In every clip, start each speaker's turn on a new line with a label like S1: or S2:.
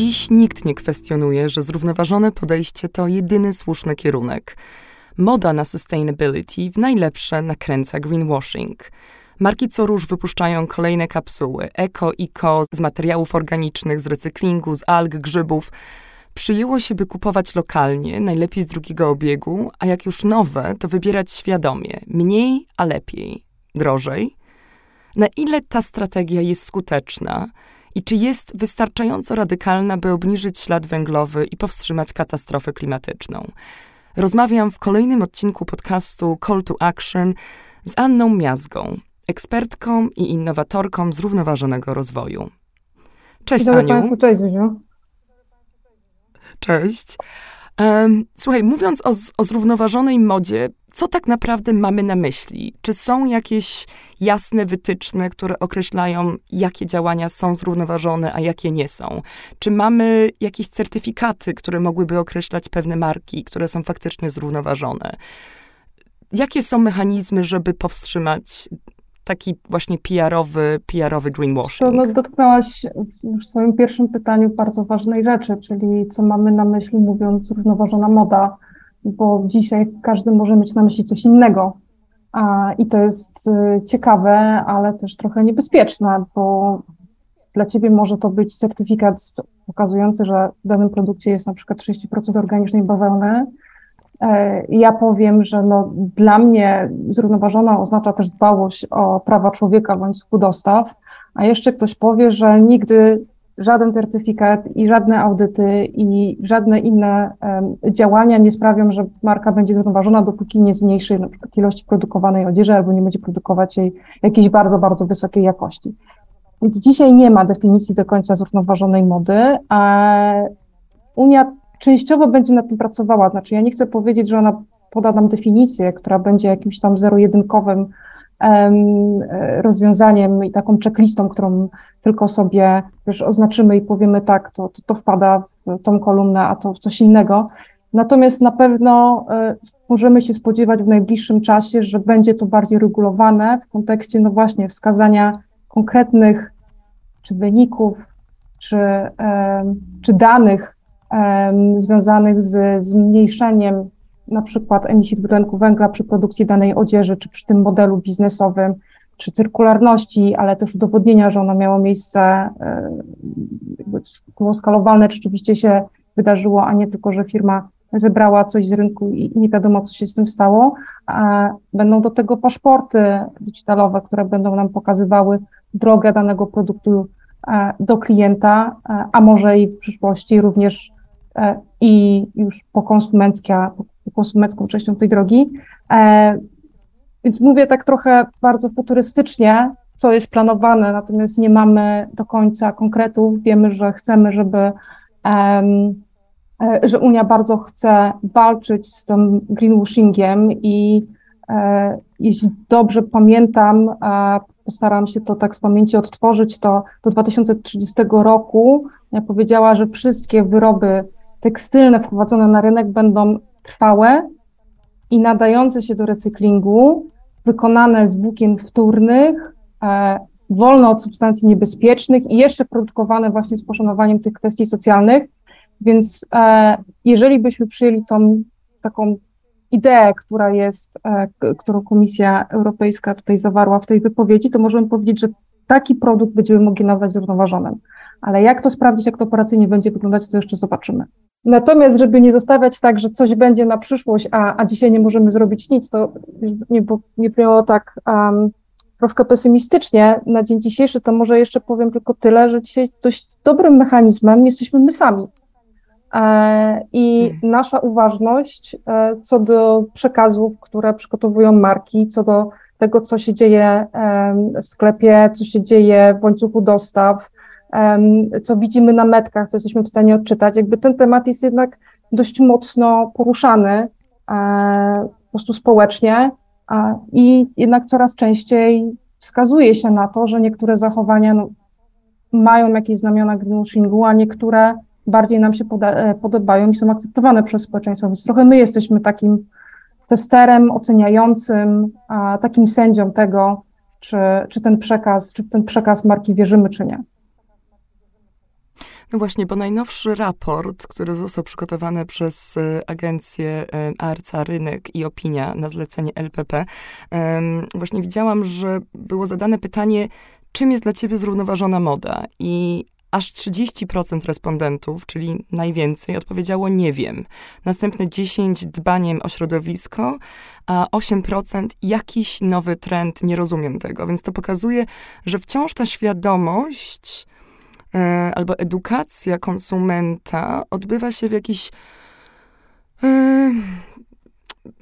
S1: Dziś nikt nie kwestionuje, że zrównoważone podejście to jedyny słuszny kierunek. Moda na sustainability w najlepsze nakręca greenwashing. Marki co róż wypuszczają kolejne kapsuły eko i co z materiałów organicznych, z recyklingu, z alg, grzybów. Przyjęło się, by kupować lokalnie, najlepiej z drugiego obiegu, a jak już nowe, to wybierać świadomie. Mniej, a lepiej. Drożej. Na ile ta strategia jest skuteczna i czy jest wystarczająco radykalna, by obniżyć ślad węglowy i powstrzymać katastrofę klimatyczną? Rozmawiam w kolejnym odcinku podcastu Call to Action z Anną Miazgą, ekspertką i innowatorką zrównoważonego rozwoju. Cześć
S2: Dobry
S1: Aniu.
S2: Państwu, cześć Zuziu.
S1: Cześć. Słuchaj, mówiąc o, o zrównoważonej modzie, co tak naprawdę mamy na myśli? Czy są jakieś jasne wytyczne, które określają, jakie działania są zrównoważone, a jakie nie są? Czy mamy jakieś certyfikaty, które mogłyby określać pewne marki, które są faktycznie zrównoważone? Jakie są mechanizmy, żeby powstrzymać taki właśnie PR-owy, PR-owy greenwashing?
S2: To no, dotknęłaś w swoim pierwszym pytaniu bardzo ważnej rzeczy, czyli co mamy na myśli mówiąc zrównoważona moda, bo dzisiaj każdy może mieć na myśli coś innego. I to jest y, ciekawe, ale też trochę niebezpieczne, bo dla ciebie może to być certyfikat pokazujący, że w danym produkcie jest na przykład 30% organicznej bawełny, E, ja powiem, że no, dla mnie zrównoważona oznacza też dbałość o prawa człowieka łańcuchu dostaw, a jeszcze ktoś powie, że nigdy żaden certyfikat i żadne audyty i żadne inne um, działania nie sprawią, że marka będzie zrównoważona, dopóki nie zmniejszy ilości produkowanej odzieży albo nie będzie produkować jej jakiejś bardzo, bardzo wysokiej jakości. Więc dzisiaj nie ma definicji do końca zrównoważonej mody, a Unia częściowo będzie nad tym pracowała. Znaczy, ja nie chcę powiedzieć, że ona poda nam definicję, która będzie jakimś tam zero-jedynkowym rozwiązaniem i taką checklistą, którą tylko sobie wiesz, oznaczymy i powiemy tak, to, to, to wpada w tą kolumnę, a to w coś innego. Natomiast na pewno y, możemy się spodziewać w najbliższym czasie, że będzie to bardziej regulowane w kontekście, no właśnie, wskazania konkretnych czy wyników, czy, czy danych, związanych z zmniejszeniem na przykład emisji dwutlenku węgla przy produkcji danej odzieży, czy przy tym modelu biznesowym, czy cyrkularności, ale też udowodnienia, że ono miało miejsce, było skalowalne, czy rzeczywiście się wydarzyło, a nie tylko, że firma zebrała coś z rynku i nie wiadomo, co się z tym stało. Będą do tego paszporty digitalowe, które będą nam pokazywały drogę danego produktu e, do klienta, e, a może i w przyszłości również E, i już po, konsumencka, po konsumencką częścią tej drogi. E, więc mówię tak trochę bardzo futurystycznie, co jest planowane, natomiast nie mamy do końca konkretów. Wiemy, że chcemy, żeby, e, że Unia bardzo chce walczyć z tym greenwashingiem i jeśli dobrze pamiętam, postaram się to tak z pamięci odtworzyć, to do 2030 roku ja powiedziała, że wszystkie wyroby tekstylne wprowadzone na rynek będą trwałe i nadające się do recyklingu, wykonane z włókien wtórnych, e, wolne od substancji niebezpiecznych i jeszcze produkowane właśnie z poszanowaniem tych kwestii socjalnych. Więc e, jeżeli byśmy przyjęli tą taką ideę, która jest, e, którą Komisja Europejska tutaj zawarła w tej wypowiedzi, to możemy powiedzieć, że taki produkt będziemy mogli nazwać zrównoważonym. Ale jak to sprawdzić, jak to operacyjnie będzie wyglądać, to jeszcze zobaczymy. Natomiast, żeby nie zostawiać tak, że coś będzie na przyszłość, a, a dzisiaj nie możemy zrobić nic, to nie, nie było tak um, troszkę pesymistycznie na dzień dzisiejszy, to może jeszcze powiem tylko tyle, że dzisiaj dość dobrym mechanizmem jesteśmy my sami. E, I hmm. nasza uważność e, co do przekazów, które przygotowują marki, co do tego, co się dzieje e, w sklepie, co się dzieje w łańcuchu dostaw, co widzimy na metkach, co jesteśmy w stanie odczytać. Jakby ten temat jest jednak dość mocno poruszany e, po prostu społecznie i jednak coraz częściej wskazuje się na to, że niektóre zachowania no, mają jakieś znamiona greenwashingu, a niektóre bardziej nam się e, podobają i są akceptowane przez społeczeństwo, więc trochę my jesteśmy takim testerem oceniającym, takim sędzią tego, czy, czy ten przekaz, czy ten przekaz marki wierzymy, czy nie.
S1: No właśnie, bo najnowszy raport, który został przygotowany przez e, agencję e, ARC Rynek i Opinia na zlecenie LPP, właśnie widziałam, że było zadane pytanie, czym jest dla ciebie zrównoważona moda? I aż 30% respondentów, czyli najwięcej, odpowiedziało nie wiem. Następne 10 dbaniem o środowisko, a 8% jakiś nowy trend, nie rozumiem tego. Więc to pokazuje, że wciąż ta świadomość albo edukacja konsumenta odbywa się w jakiś e,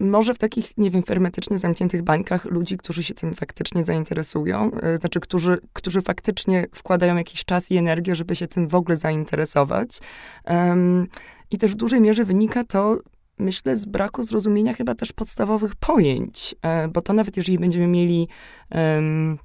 S1: może w takich, nie wiem, hermetycznie zamkniętych bańkach ludzi, którzy się tym faktycznie zainteresują, e, znaczy, którzy, którzy faktycznie wkładają jakiś czas i energię, żeby się tym w ogóle zainteresować. Um, I też w dużej mierze wynika to, myślę, z braku zrozumienia chyba też podstawowych pojęć, e, bo to nawet jeżeli będziemy mieli um,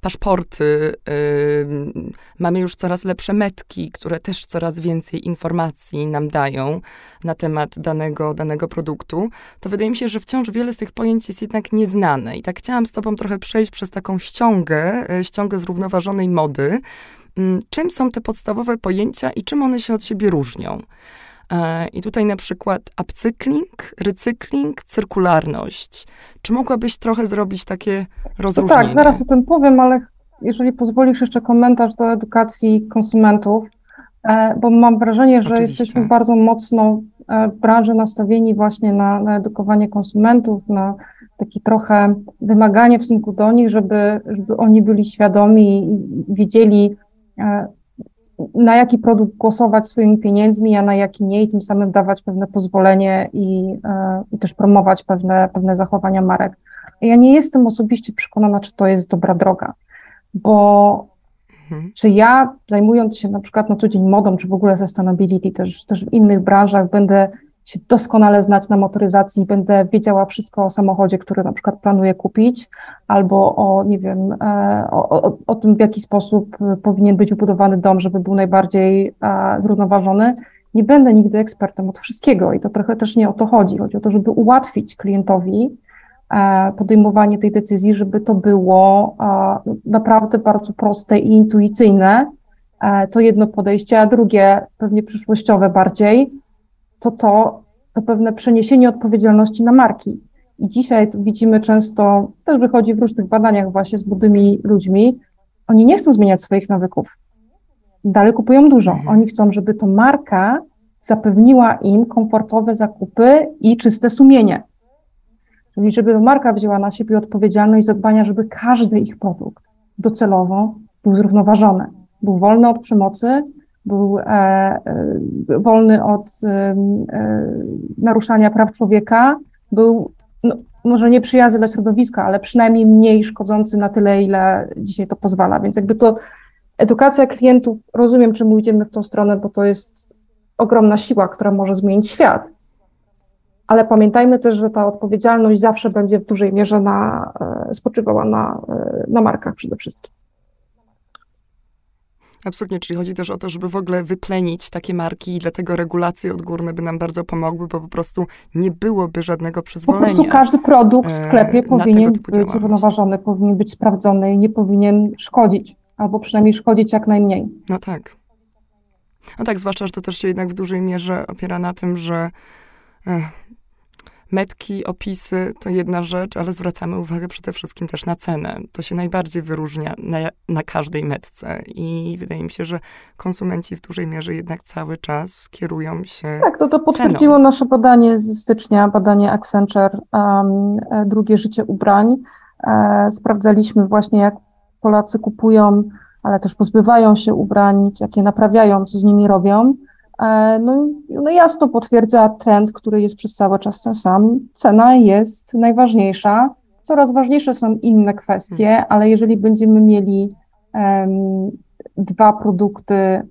S1: paszporty, yy, mamy już coraz lepsze metki, które też coraz więcej informacji nam dają na temat danego, danego produktu, to wydaje mi się, że wciąż wiele z tych pojęć jest jednak nieznane. I tak chciałam z tobą trochę przejść przez taką ściągę, yy, ściągę zrównoważonej mody. Czym są te podstawowe pojęcia i czym one się od siebie różnią? E, I tutaj na przykład upcykling, recykling, cyrkularność. Czy mogłabyś trochę zrobić takie rozróżnienie?
S2: No tak, zaraz o tym powiem, ale jeżeli pozwolisz jeszcze komentarz do edukacji konsumentów, e, bo mam wrażenie, że
S1: Oczywiście.
S2: jesteśmy bardzo mocno e, w branży nastawieni właśnie na, na edukowanie konsumentów, na takie trochę wymaganie w stosunku do nich, żeby, żeby oni byli świadomi i wiedzieli, na jaki produkt głosować swoimi pieniędzmi, a na jaki nie, i tym samym dawać pewne pozwolenie i, e, i też promować pewne, pewne zachowania marek. Ja nie jestem osobiście przekonana, czy to jest dobra droga, bo mhm. czy ja zajmując się na przykład na co dzień modą, czy w ogóle sustainability, też, też w innych branżach będę się doskonale znać na motoryzacji, będę wiedziała wszystko o samochodzie, który na przykład planuję kupić, albo o, nie wiem, e, o, o, o tym, w jaki sposób powinien być wybudowany dom, żeby był najbardziej e, zrównoważony. Nie będę nigdy ekspertem od wszystkiego i to trochę też nie o to chodzi. Chodzi o to, żeby ułatwić klientowi e, podejmowanie tej decyzji, żeby to było naprawdę bardzo proste i intuicyjne. To jedno podejście, a drugie, pewnie przyszłościowe bardziej, to to, to pewne przeniesienie odpowiedzialności na marki. I dzisiaj widzimy często, też wychodzi w różnych badaniach właśnie z młodymi ludźmi, oni nie chcą zmieniać swoich nawyków. Dalej kupują dużo. Mhm. Oni chcą, żeby to marka zapewniła im komfortowe zakupy i czyste sumienie. Czyli żeby to marka wzięła na siebie odpowiedzialność zadbania, żeby każdy ich produkt docelowo był zrównoważony. Był wolny od przemocy, był e, e, wolny od e, naruszania praw człowieka, był no, może nie przyjazny dla środowiska, ale przynajmniej mniej szkodzący na tyle, ile dzisiaj to pozwala. Więc jakby to edukacja klientów, rozumiem, czemu idziemy w tą stronę, bo to jest ogromna siła, która może zmienić świat. Ale pamiętajmy też, że ta odpowiedzialność zawsze będzie w dużej mierze na, spoczywała na, na markach przede wszystkim.
S1: Absolutnie, czyli chodzi też o to, żeby w ogóle wyplenić takie marki i dlatego regulacje odgórne by nam bardzo pomogły, bo po prostu nie byłoby żadnego przyzwolenia. Po prostu
S2: każdy produkt w e, sklepie powinien być zrównoważony, powinien być sprawdzony i nie powinien szkodzić, albo przynajmniej szkodzić jak najmniej.
S1: No tak. No tak, zwłaszcza, że to też się jednak w dużej mierze opiera na tym, że Metki, opisy to jedna rzecz, ale zwracamy uwagę przede wszystkim też na cenę. To się najbardziej wyróżnia na, na każdej metce i wydaje mi się, że konsumenci w dużej mierze jednak cały czas kierują się.
S2: Tak, to, to potwierdziło ceną. nasze badanie z stycznia, badanie Accenture, um, drugie życie ubrań. E, sprawdzaliśmy właśnie, jak Polacy kupują, ale też pozbywają się ubrań, jakie naprawiają, co z nimi robią. E, no, no jasno potwierdza trend, który jest przez cały czas ten sam. Cena jest najważniejsza. Coraz ważniejsze są inne kwestie, hmm. ale jeżeli będziemy mieli um, dwa produkty e,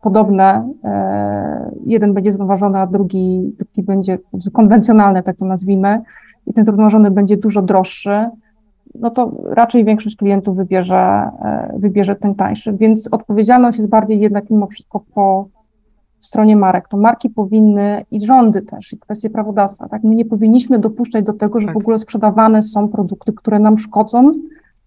S2: podobne, e, jeden będzie zrównoważony, a drugi, drugi będzie konwencjonalny, tak to nazwijmy, i ten zrównoważony będzie dużo droższy, no to raczej większość klientów wybierze, wybierze ten tańszy. Więc odpowiedzialność jest bardziej jednak mimo wszystko po stronie marek. To marki powinny i rządy też, i kwestie prawodawstwa, tak? My nie powinniśmy dopuszczać do tego, że tak. w ogóle sprzedawane są produkty, które nam szkodzą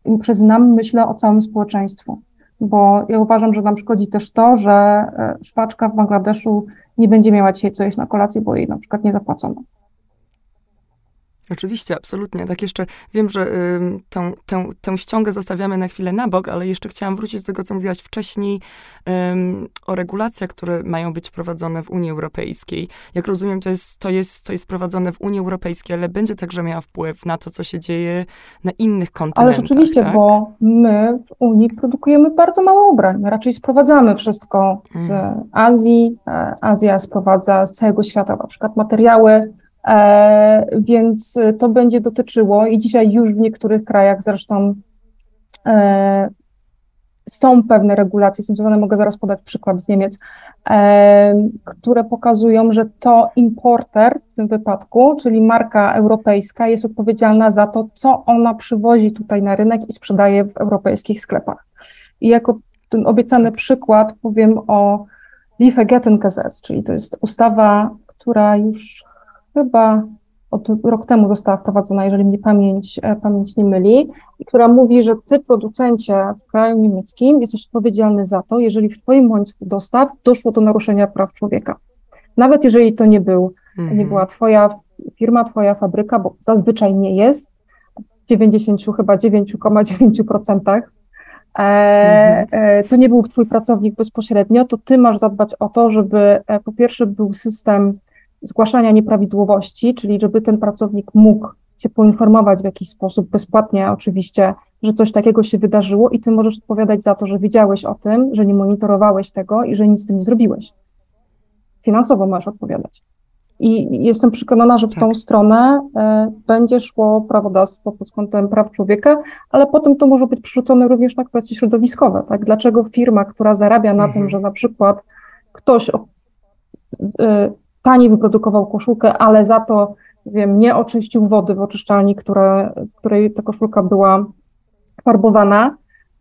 S2: i przez nam myślę o całym społeczeństwu. bo ja uważam, że nam szkodzi też to, że e, szwaczka w Bangladeszu nie będzie miała dzisiaj co jeść na kolację, bo jej na przykład nie zapłacono.
S1: Oczywiście, absolutnie. Tak jeszcze wiem, że y, tę, tę, tę ściągę zostawiamy na chwilę na bok, ale jeszcze chciałam wrócić do tego, co mówiłaś wcześniej y, o regulacjach, które mają być wprowadzone w Unii Europejskiej. Jak rozumiem, to jest, to, jest, to jest wprowadzone w Unii Europejskiej, ale będzie także miała wpływ na to, co się dzieje na innych kontynentach.
S2: Ale rzeczywiście,
S1: tak?
S2: bo my w Unii produkujemy bardzo mało ubrań. My raczej sprowadzamy wszystko z mm. Azji. E, Azja sprowadza z całego świata na przykład materiały więc to będzie dotyczyło i dzisiaj już w niektórych krajach zresztą e, są pewne regulacje związane, mogę zaraz podać przykład z Niemiec, e, które pokazują, że to importer w tym wypadku, czyli marka europejska, jest odpowiedzialna za to, co ona przywozi tutaj na rynek i sprzedaje w europejskich sklepach. I jako ten obiecany przykład powiem o Lieferkettengesetz, czyli to jest ustawa, która już chyba od rok temu została wprowadzona, jeżeli mnie pamięć, e, pamięć nie myli, która mówi, że ty, producencie w kraju niemieckim, jesteś odpowiedzialny za to, jeżeli w twoim łańcuchu dostaw doszło do naruszenia praw człowieka. Nawet jeżeli to nie był, mhm. nie była twoja firma, twoja fabryka, bo zazwyczaj nie jest, w 90 chyba 9,9%, e, mhm. e, to nie był twój pracownik bezpośrednio, to ty masz zadbać o to, żeby e, po pierwsze był system zgłaszania nieprawidłowości, czyli żeby ten pracownik mógł cię poinformować w jakiś sposób, bezpłatnie oczywiście, że coś takiego się wydarzyło i ty możesz odpowiadać za to, że wiedziałeś o tym, że nie monitorowałeś tego i że nic z tym nie zrobiłeś. Finansowo możesz odpowiadać. I jestem przekonana, że w tak. tą stronę e, będzie szło prawodawstwo pod kątem praw człowieka, ale potem to może być przerzucone również na kwestie środowiskowe. Tak? Dlaczego firma, która zarabia na mhm. tym, że na przykład ktoś e, taniej wyprodukował koszulkę, ale za to, wiem, nie oczyścił wody w oczyszczalni, które, której ta koszulka była farbowana,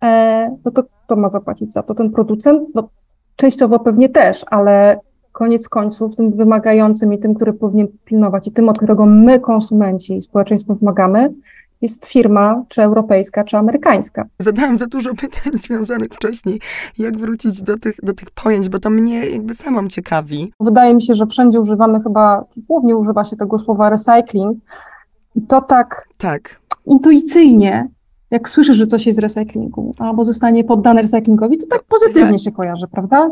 S2: e, no to kto ma zapłacić za to? Ten producent? No, częściowo pewnie też, ale koniec końców tym wymagającym i tym, który powinien pilnować i tym, od którego my, konsumenci i społeczeństwo wymagamy, jest firma, czy europejska, czy amerykańska.
S1: Zadałam za dużo pytań związanych wcześniej, jak wrócić do tych, do tych pojęć, bo to mnie jakby samą ciekawi.
S2: Wydaje mi się, że wszędzie używamy chyba, głównie używa się tego słowa recycling i to tak, tak. intuicyjnie, jak słyszysz, że coś jest z recyklingu, albo zostanie poddane recyklingowi, to tak pozytywnie tak. się kojarzy, prawda?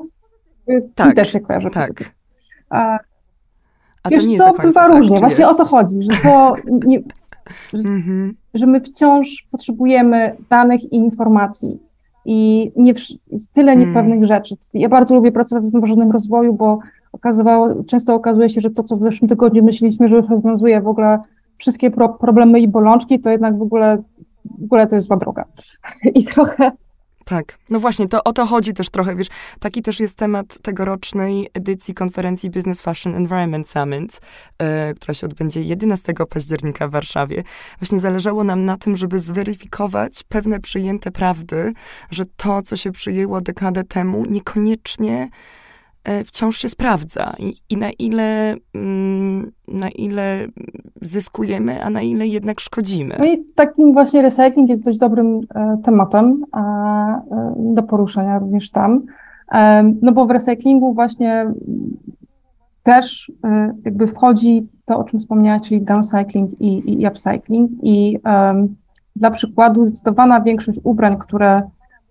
S2: Tak, I też się kojarzy tak. pozytywnie. A, A wiesz co, bywa tak, różnie. Właśnie jest? o to chodzi, że to nie, mhm. że my wciąż potrzebujemy danych i informacji. I nie, jest tyle mm. niepewnych rzeczy. Ja bardzo lubię pracować w zrównoważonym rozwoju, bo okazywało, często okazuje się, że to, co w zeszłym tygodniu myśleliśmy, że rozwiązuje w ogóle wszystkie pro, problemy i bolączki, to jednak w ogóle, w ogóle to jest zła droga. I trochę
S1: tak, no właśnie, to o to chodzi też trochę, wiesz, taki też jest temat tegorocznej edycji konferencji Business Fashion Environment Summit, e, która się odbędzie 11 października w Warszawie. Właśnie zależało nam na tym, żeby zweryfikować pewne przyjęte prawdy, że to, co się przyjęło dekadę temu, niekoniecznie wciąż się sprawdza i, i na, ile, mm, na ile zyskujemy, a na ile jednak szkodzimy.
S2: No i takim właśnie recycling jest dość dobrym e, tematem e, do poruszenia również tam. No bo w recyklingu właśnie też jakby wchodzi to, o czym wspomniałaś, czyli downcycling i, i upcycling i um, dla przykładu zdecydowana większość ubrań, które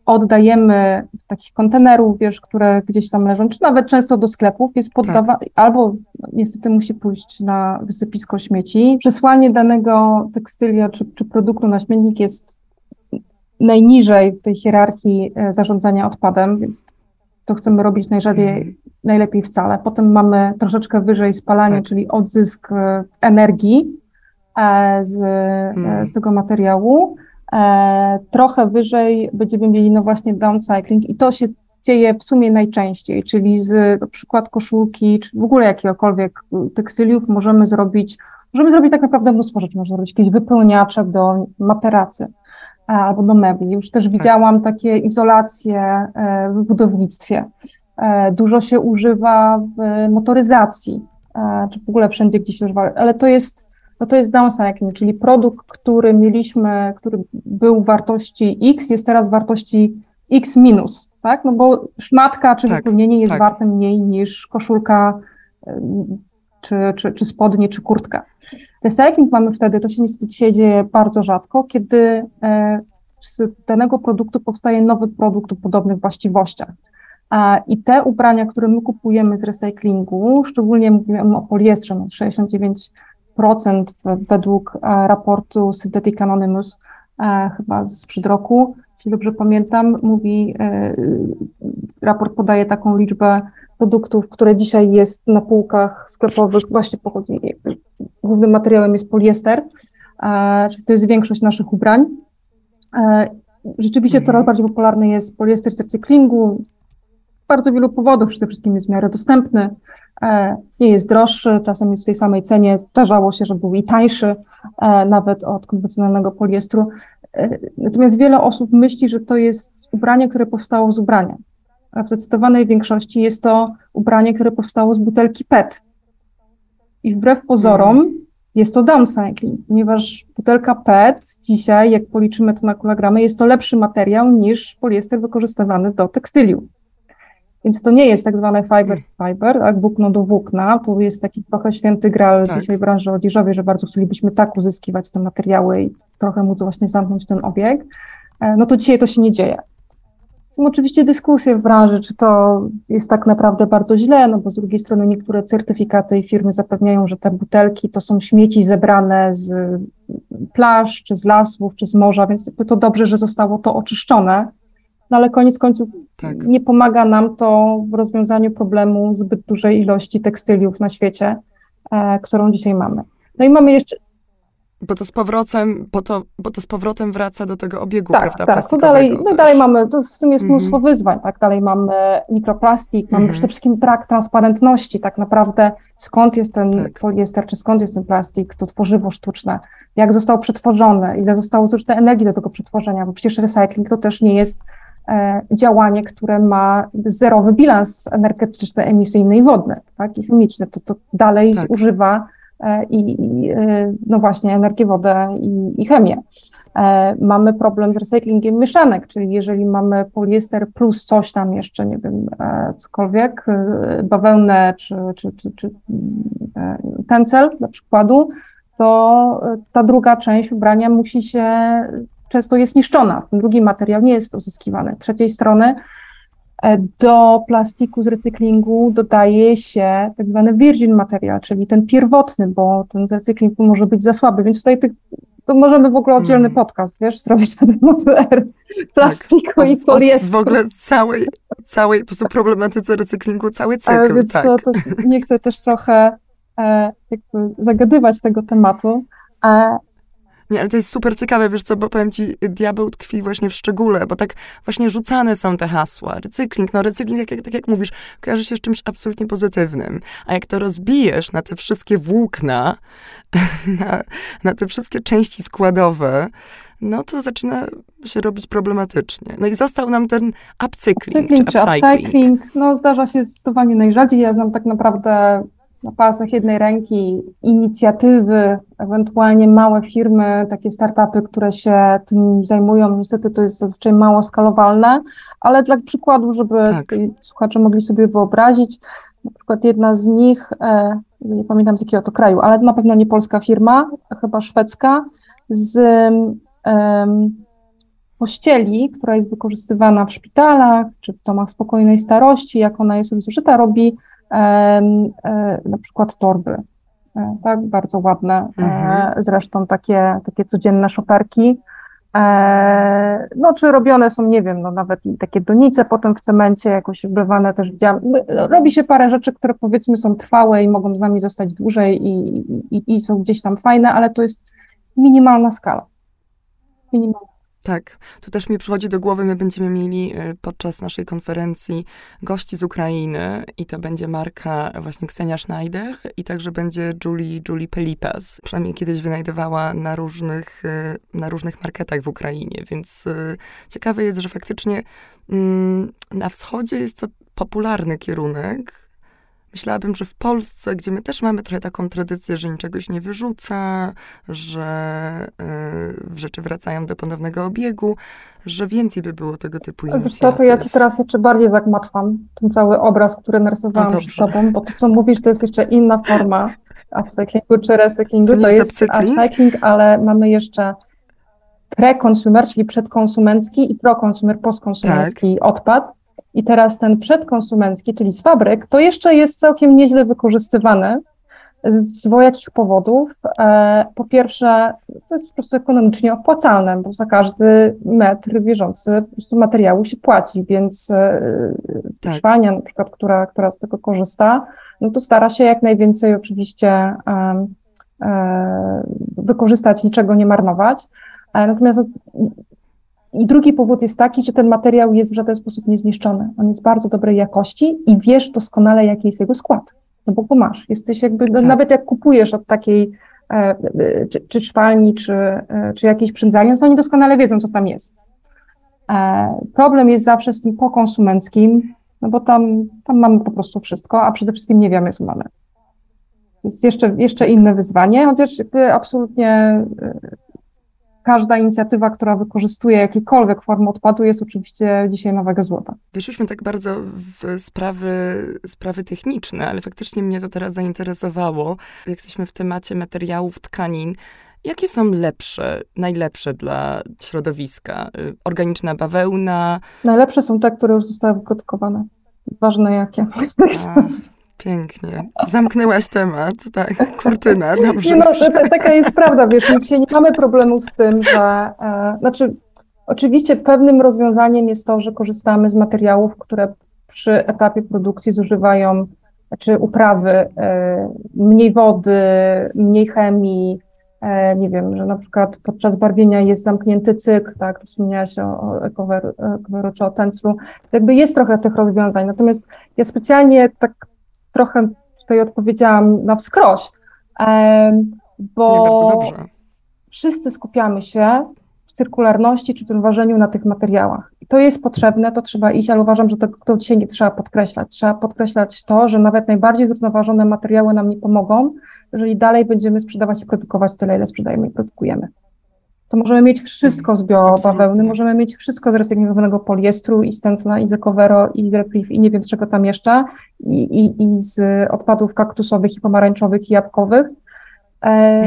S2: oddajemy takich kontenerów, wiesz, które gdzieś tam leżą, czy nawet często do sklepów, jest poddawane, tak. albo niestety musi pójść na wysypisko śmieci. Przesłanie danego tekstylia czy, czy produktu na śmietnik jest najniżej w tej hierarchii e, zarządzania odpadem, więc to chcemy robić najrzadziej, mhm. najlepiej wcale. Potem mamy troszeczkę wyżej spalanie, tak. czyli odzysk e, energii e, z, mhm. z tego materiału. E, trochę wyżej będziemy mieli no właśnie downcycling i to się dzieje w sumie najczęściej, czyli z na przykład koszulki, czy w ogóle jakiegokolwiek tekstyliów możemy zrobić, możemy zrobić tak naprawdę mnóstwo rzeczy, można zrobić jakieś wypełniacze do materacy e, albo do mebli. Już też tak. widziałam takie izolacje e, w budownictwie. Dużo się używa w motoryzacji, czy w ogóle wszędzie, gdzie się używa, ale to jest no to jest downcycling, czyli produkt, który mieliśmy, który był wartości X, jest teraz wartości x minus, tak? No bo szmatka czy
S1: Tak,
S2: wypełnienie jest
S1: tak.
S2: warte mniej niż koszulka czy, czy, czy spodnie, czy kurtka. Recycling mamy wtedy, to się niestety dzieje bardzo rzadko, kiedy e, z danego produktu powstaje nowy produkt o podobnych właściwościach. A, I te ubrania, które my kupujemy z recyklingu, szczególnie mówimy o poliestrze, no 69% w- według e, raportu Synthetic Anonymous, e, chyba sprzed roku, jeśli dobrze pamiętam, mówi, e, raport podaje taką liczbę produktów, które dzisiaj jest na półkach sklepowych, właśnie pochodzi, głównym materiałem jest poliester, czyli to jest większość naszych ubrań. Rzeczywiście
S1: Mhm.
S2: coraz bardziej popularny jest poliester z recyklingu, bardzo wielu powodów, przede wszystkim jest w miarę dostępny, e, nie jest droższy, czasem jest w tej samej cenie, zdarzało się, że był i tańszy, e, nawet od konwencjonalnego poliestru. E, Natomiast wiele osób myśli, że to jest ubranie, które powstało z ubrania. A w zdecydowanej większości jest to ubranie, które powstało z butelki PET. I wbrew pozorom jest to downcycling, ponieważ butelka PET dzisiaj, jak policzymy to na kilogramy, jest to lepszy materiał niż poliester wykorzystywany do tekstyliów. Więc to nie jest tak zwane fiber to fiber, tak, włókno do włókna. To jest taki trochę święty gral
S1: Tak.
S2: dzisiaj w branży odzieżowej, że bardzo chcielibyśmy tak uzyskiwać te materiały i trochę móc właśnie zamknąć ten obieg. E, No to dzisiaj to się nie dzieje. Są oczywiście dyskusje w branży, czy to jest tak naprawdę bardzo źle, no bo z drugiej strony niektóre certyfikaty i firmy zapewniają, że te butelki to są śmieci zebrane z plaż, czy z lasów, czy z morza, więc to dobrze, że zostało to oczyszczone. No ale koniec końców
S1: Tak.
S2: nie pomaga nam to w rozwiązaniu problemu zbyt dużej ilości tekstyliów na świecie, e, którą dzisiaj mamy. No i mamy jeszcze,
S1: Bo to z powrotem, bo to, bo to z powrotem wraca do tego obiegu,
S2: tak,
S1: prawda,
S2: tak, to
S1: plastikowego
S2: dalej, no dalej mamy, to z tym jest
S1: Mhm.
S2: mnóstwo wyzwań, tak, dalej mamy mikroplastik, mamy
S1: Mhm.
S2: przede wszystkim brak transparentności, tak naprawdę skąd jest ten
S1: Tak.
S2: poliester, czy skąd jest ten plastik, to tworzywo sztuczne, jak został przetworzony, ile zostało zużyte energii do tego przetworzenia, bo przecież recycling to też nie jest działanie, które ma zerowy bilans energetyczny, emisyjny i wodny, tak, i chemiczny, to, to dalej
S1: Tak.
S2: zużywa e, i, i e, no właśnie energię, wodę i, i chemię. E, Mamy problem z recyklingiem mieszanek, czyli jeżeli mamy poliester plus coś tam jeszcze, nie wiem, e, cokolwiek, e, bawełnę czy, czy, czy, czy e, tencel dla przykładu, to e, ta druga część ubrania musi się, często jest niszczona, ten drugi materiał nie jest uzyskiwany. Z trzeciej strony e, do plastiku z recyklingu dodaje się tak zwany virgin materiał, czyli ten pierwotny, bo ten z recyklingu może być za słaby, więc tutaj tych, to możemy w ogóle oddzielny
S1: Mhm.
S2: podcast, wiesz, zrobić na temat plastiku i
S1: O- o-
S2: poliestru.
S1: W ogóle całej, całej po prostu problematyce recyklingu, cały cykl,
S2: Więc
S1: tak.
S2: to, to nie chcę też trochę e, jakby zagadywać tego tematu. E,
S1: Nie, ale to jest super ciekawe, wiesz co, bo powiem ci, diabeł tkwi właśnie w szczególe, bo tak właśnie rzucane są te hasła. Recykling, no recykling, jak, jak, tak jak mówisz, kojarzy się z czymś absolutnie pozytywnym. A jak to rozbijesz na te wszystkie włókna, na, na te wszystkie części składowe, no to zaczyna się robić problematycznie. No i został nam ten upcykling,
S2: Cykling czy
S1: upcycling.
S2: upcycling, no zdarza się zdecydowanie najrzadziej. Ja znam tak naprawdę na palcach jednej ręki inicjatywy, ewentualnie małe firmy, takie startupy, które się tym zajmują. Niestety to jest zazwyczaj mało skalowalne, ale dla przykładu, żeby
S1: Tak.
S2: słuchacze mogli sobie wyobrazić, na przykład jedna z nich, e, nie pamiętam z jakiego to kraju, ale na pewno nie polska firma, chyba szwedzka, z em, pościeli, która jest wykorzystywana w szpitalach czy w domach spokojnej starości, jak ona jest już zużyta, robi na przykład torby. E, tak, bardzo ładne, e,
S1: Mhm.
S2: zresztą takie, takie codzienne szoperki. E, no, czy robione są, nie wiem, no nawet i takie donice potem w cemencie, jakoś wbywane też widziałam. Robi się parę rzeczy, które powiedzmy są trwałe i mogą z nami zostać dłużej i, i, i są gdzieś tam fajne, ale to jest minimalna skala. Minimalna.
S1: Tak, tu też mi przychodzi do głowy, my będziemy mieli y, podczas naszej konferencji gości z Ukrainy i to będzie marka właśnie Ksenia Schneider i także będzie Julie, Julie Pelipas. Przynajmniej kiedyś wynajdowała na różnych, y, na różnych marketach w Ukrainie, więc y, ciekawe jest, że faktycznie mm, na wschodzie jest to popularny kierunek, myślałabym, że w Polsce, gdzie my też mamy trochę taką tradycję, że niczego się nie wyrzuca, że y, rzeczy wracają do ponownego obiegu, że więcej by było tego typu
S2: Wiesz
S1: inicjatyw.
S2: co, to ja ci teraz jeszcze bardziej zagmatwam ten cały obraz, który narysowałam
S1: No
S2: przed tobą, bo to, co mówisz, to jest jeszcze inna forma upcyclingu czy recyklingu.
S1: To
S2: To
S1: jest upcykling?
S2: upcycling, ale mamy jeszcze pre-consumer, czyli przedkonsumencki i pro-consumer, postkonsumencki
S1: Tak.
S2: odpad. I teraz ten przedkonsumencki, czyli z fabryk, to jeszcze jest całkiem nieźle wykorzystywany z dwojakich powodów. E, Po pierwsze, to jest po prostu ekonomicznie opłacalne, bo za każdy metr bieżący po prostu materiału się płaci, więc e,
S1: Tak.
S2: szwalnia na przykład, która, która z tego korzysta, no to stara się jak najwięcej oczywiście e, wykorzystać, niczego nie marnować. Natomiast i drugi powód jest taki, że ten materiał jest w żaden sposób niezniszczony. On jest bardzo dobrej jakości i wiesz doskonale, jaki jest jego skład. No bo go masz. Jesteś jakby, no
S1: Tak.
S2: nawet jak kupujesz od takiej e, e, czy, czy szwalni, czy, e, czy jakiejś przędzalni, to oni doskonale wiedzą, co tam jest. Problem jest zawsze z tym pokonsumenckim, no bo tam, tam mamy po prostu wszystko, a przede wszystkim nie wiemy, co mamy. Jest jeszcze, jeszcze inne wyzwanie, chociaż absolutnie każda inicjatywa, która wykorzystuje jakiekolwiek formę odpadu, jest oczywiście dzisiaj nowego złota.
S1: Weszliśmy tak bardzo w sprawy, sprawy techniczne, ale faktycznie mnie to teraz zainteresowało. Jak jesteśmy w temacie materiałów, tkanin, jakie są lepsze, najlepsze dla środowiska? Y, Organiczna bawełna?
S2: Najlepsze są te, które już zostały wyprodukowane. Ważne jakie.
S1: A, pięknie. Zamknęłaś temat, tak. Kurtyna, dobrze.
S2: Nie no, taka jest prawda, wiesz, my dzisiaj nie mamy problemu z tym, że, e, znaczy, oczywiście pewnym rozwiązaniem jest to, że korzystamy z materiałów, które przy etapie produkcji zużywają, czy uprawy, e, mniej wody, mniej chemii, e, nie wiem, że na przykład podczas barwienia jest zamknięty cykl, tak, wspomniałaś o, o Ecover czy o Tenslu, jakby jest trochę tych rozwiązań, natomiast ja specjalnie tak trochę tutaj odpowiedziałam na wskroś, bo wszyscy skupiamy się w cyrkularności czy tym ważeniu na tych materiałach. I to jest potrzebne, to trzeba iść, ale uważam, że to, to dzisiaj nie trzeba podkreślać. Trzeba podkreślać to, że nawet najbardziej zrównoważone materiały nam nie pomogą, jeżeli dalej będziemy sprzedawać i produkować tyle, ile sprzedajemy i produkujemy. To możemy mieć wszystko z biobawełny,
S1: Absolutnie.
S2: możemy mieć wszystko z recyklingowanego poliestru i z Tencla, i z Ecovero, i z Reprieve, i nie wiem z czego tam jeszcze, i, i, i z odpadów kaktusowych, i pomarańczowych, i jabłkowych, e,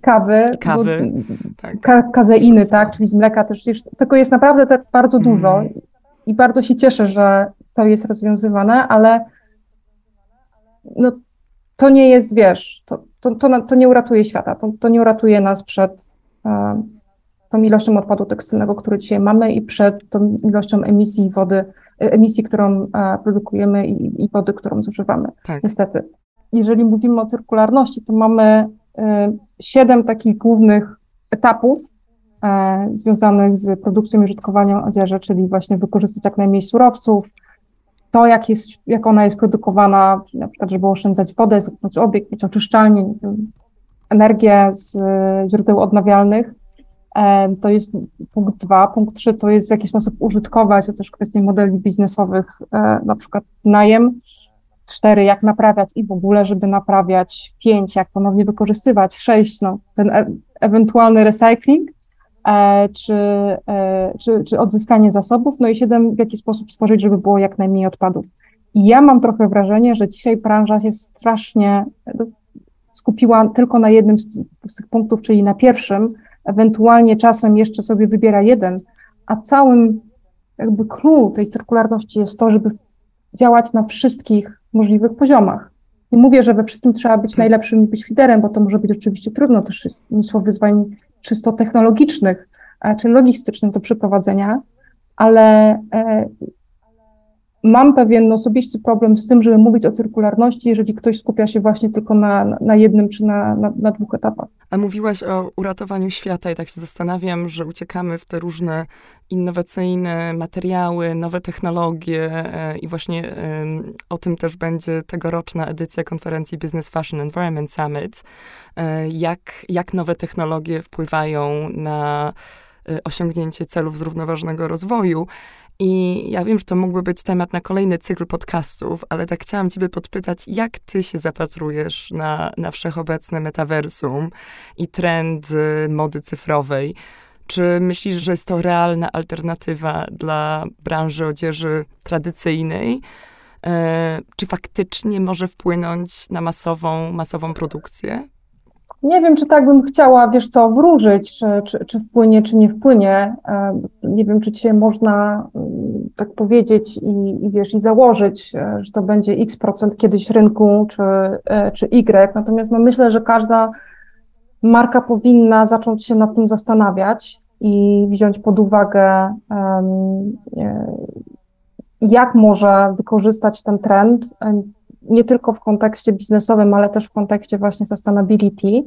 S2: kawy,
S1: Kawy,
S2: bo,
S1: tak.
S2: ka kazeiny,
S1: Wszystko.
S2: tak, czyli z mleka też, tego jest naprawdę tak bardzo
S1: Mm.
S2: dużo i, i bardzo się cieszę, że to jest rozwiązywane, ale no, to nie jest, wiesz, to, to, to, to nie uratuje świata, to, to nie uratuje nas przed e, tą ilością odpadu tekstylnego, który dzisiaj mamy i przed tą ilością emisji wody, e, emisji, którą e, produkujemy i, i wody, którą zużywamy
S1: Tak.
S2: niestety. Jeżeli mówimy o cyrkularności, to mamy y, siedem takich głównych etapów e, związanych z produkcją i użytkowaniem odzieży, czyli właśnie wykorzystać jak najmniej surowców, to jak, jest, jak ona jest produkowana, na przykład żeby oszczędzać wodę, zamknąć obieg, mieć oczyszczalnię, energię z e, źródeł odnawialnych. To jest punkt dwa. Punkt trzy to jest w jaki sposób użytkować, to też kwestie modeli biznesowych, e, na przykład najem. Cztery, jak naprawiać i w ogóle, żeby naprawiać. Pięć, jak ponownie wykorzystywać. Sześć, no, ten e ewentualny recycling, e, czy, e, czy, czy odzyskanie zasobów. No i siedem, w jaki sposób stworzyć, żeby było jak najmniej odpadów. I ja mam trochę wrażenie, że dzisiaj branża się strasznie e, skupiła tylko na jednym z, z tych punktów, czyli na pierwszym, ewentualnie czasem jeszcze sobie wybiera jeden, a całym jakby clue tej cyrkularności jest to, żeby działać na wszystkich możliwych poziomach. Nie mówię, że we wszystkim trzeba być najlepszym i być liderem, bo to może być oczywiście trudno, też jest mnóstwo wyzwań czysto technologicznych e, czy logistycznych do przeprowadzenia, ale e, mam pewien osobisty problem z tym, żeby mówić o cyrkularności, jeżeli ktoś skupia się właśnie tylko na, na jednym czy na, na, na dwóch etapach.
S1: A mówiłaś o uratowaniu świata i tak się zastanawiam, że uciekamy w te różne innowacyjne materiały, nowe technologie e, i właśnie o tym też będzie tegoroczna edycja konferencji Business Fashion Environment Summit. E, jak, jak nowe technologie wpływają na y, osiągnięcie celów zrównoważonego rozwoju. I ja wiem, że to mógłby być temat na kolejny cykl podcastów, ale tak chciałam Ciebie podpytać, jak Ty się zapatrujesz na, na wszechobecne metaversum i trend mody cyfrowej? Czy myślisz, że jest to realna alternatywa dla branży odzieży tradycyjnej? E, czy faktycznie może wpłynąć na masową, masową produkcję?
S2: Nie wiem, czy tak bym chciała, wiesz co, wróżyć, czy, czy, czy wpłynie, czy nie wpłynie. E, nie wiem, czy dzisiaj można mm, tak powiedzieć i, i wiesz, i założyć, e, że to będzie x procent kiedyś rynku, czy, czy y. Natomiast no, myślę, że każda marka powinna zacząć się nad tym zastanawiać i wziąć pod uwagę jak może wykorzystać ten trend, e, nie tylko w kontekście biznesowym, ale też w kontekście właśnie sustainability.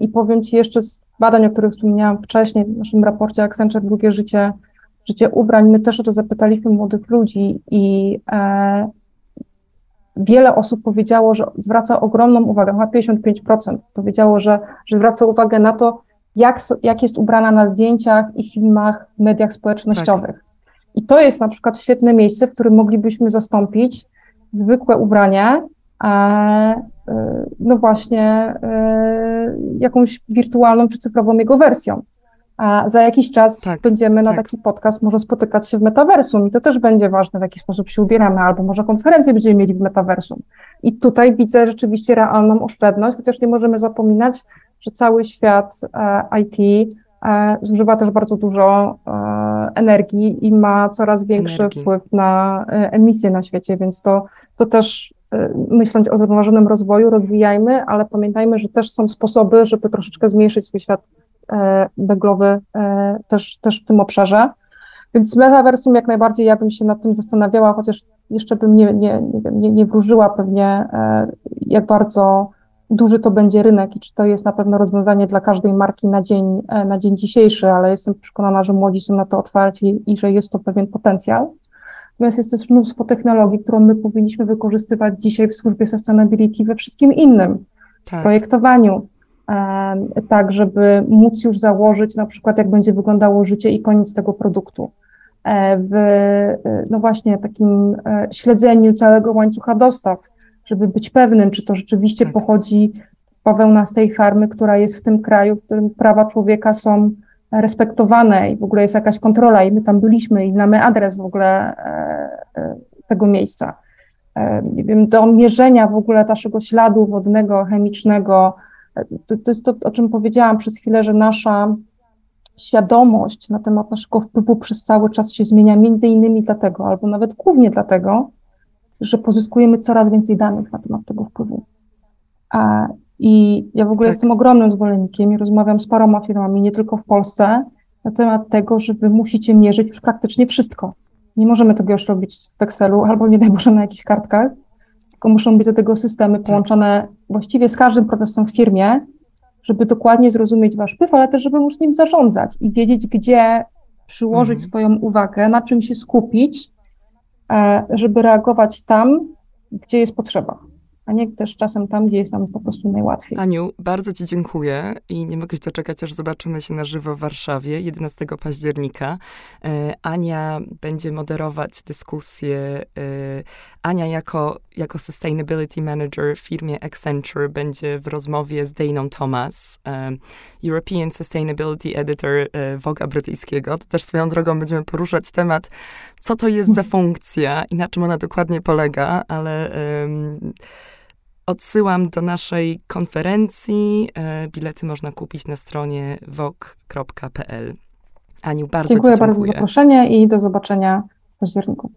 S2: I powiem Ci jeszcze z badań, o których wspomniałam wcześniej, w naszym raporcie Accenture Drugie Życie, Życie Ubrań, my też o to zapytaliśmy młodych ludzi i e, wiele osób powiedziało, że zwraca ogromną uwagę, chyba 55% powiedziało, że, że zwraca uwagę na to, jak, jak jest ubrana na zdjęciach i filmach w mediach społecznościowych. Tak. I to jest na przykład świetne miejsce, w którym moglibyśmy zastąpić zwykłe ubranie, a, e, no właśnie e, jakąś wirtualną czy cyfrową jego wersją. A za jakiś czas tak, będziemy na tak. taki podcast może spotykać się w metaversum i to też będzie ważne, w jaki sposób się ubieramy, albo może konferencję będziemy mieli w metaversum. I tutaj widzę rzeczywiście realną oszczędność, chociaż nie możemy zapominać, że cały świat e, IT zużywa też bardzo dużo energii i ma coraz większy energii. wpływ na e, emisje na świecie, więc to, to też myśląc o zrównoważonym rozwoju, rozwijajmy, ale pamiętajmy, że też są sposoby, żeby troszeczkę zmniejszyć swój świat węglowy też, też w tym obszarze. Więc metaversum jak najbardziej ja bym się nad tym zastanawiała, chociaż jeszcze bym nie, nie, nie, nie, nie wróżyła pewnie, jak bardzo duży to będzie rynek i czy to jest na pewno rozwiązanie dla każdej marki na dzień, e, na dzień dzisiejszy, ale jestem przekonana, że młodzi są na to otwarci i że jest to pewien potencjał. Natomiast jest też mnóstwo technologii, którą my powinniśmy wykorzystywać dzisiaj w służbie sustainability we wszystkim innym, tak. projektowaniu, tak, żeby móc już założyć na przykład, jak będzie wyglądało życie i koniec tego produktu. E, w, e, no właśnie, takim śledzeniu całego łańcucha dostaw, żeby być pewnym, czy to rzeczywiście tak. pochodzi bawełna z tej farmy, która jest w tym kraju, w którym prawa człowieka są respektowane i w ogóle jest jakaś kontrola i my tam byliśmy i znamy adres w ogóle e, e, tego miejsca. E, nie wiem, do mierzenia w ogóle naszego śladu wodnego, chemicznego, to, to jest to, o czym powiedziałam przez chwilę, że nasza świadomość na temat naszego wpływu przez cały czas się zmienia, między innymi dlatego, albo nawet głównie dlatego, że pozyskujemy coraz więcej danych na temat tego wpływu. A, I ja w ogóle tak. jestem ogromnym zwolennikiem i rozmawiam z paroma firmami, nie tylko w Polsce, na temat tego, że wy musicie mierzyć już praktycznie wszystko. Nie możemy tego już robić w Excelu albo nie daj Boże na jakichś kartkach, tylko muszą być do tego systemy tak. połączone właściwie z każdym procesem w firmie, żeby dokładnie zrozumieć wasz wpływ, ale też, żeby móc nim zarządzać i wiedzieć, gdzie przyłożyć mhm. swoją uwagę, na czym się skupić, żeby reagować tam, gdzie jest potrzeba a nie też czasem tam, gdzie jest nam po prostu najłatwiej.
S1: Aniu, bardzo Ci dziękuję i nie mogę się doczekać, aż zobaczymy się na żywo w Warszawie 11 października. E, Ania będzie moderować dyskusję. E, Ania jako, jako Sustainability Manager w firmie Accenture będzie w rozmowie z Dana Thomas, e, European Sustainability Editor Voga brytyjskiego. To też swoją drogą będziemy poruszać temat, co to jest za funkcja i na czym ona dokładnie polega, ale Odsyłam do naszej konferencji. E, bilety można kupić na stronie wok.pl. Aniu, bardzo
S2: dziękuję.
S1: Dziękuję
S2: bardzo za zaproszenie i do zobaczenia w październiku.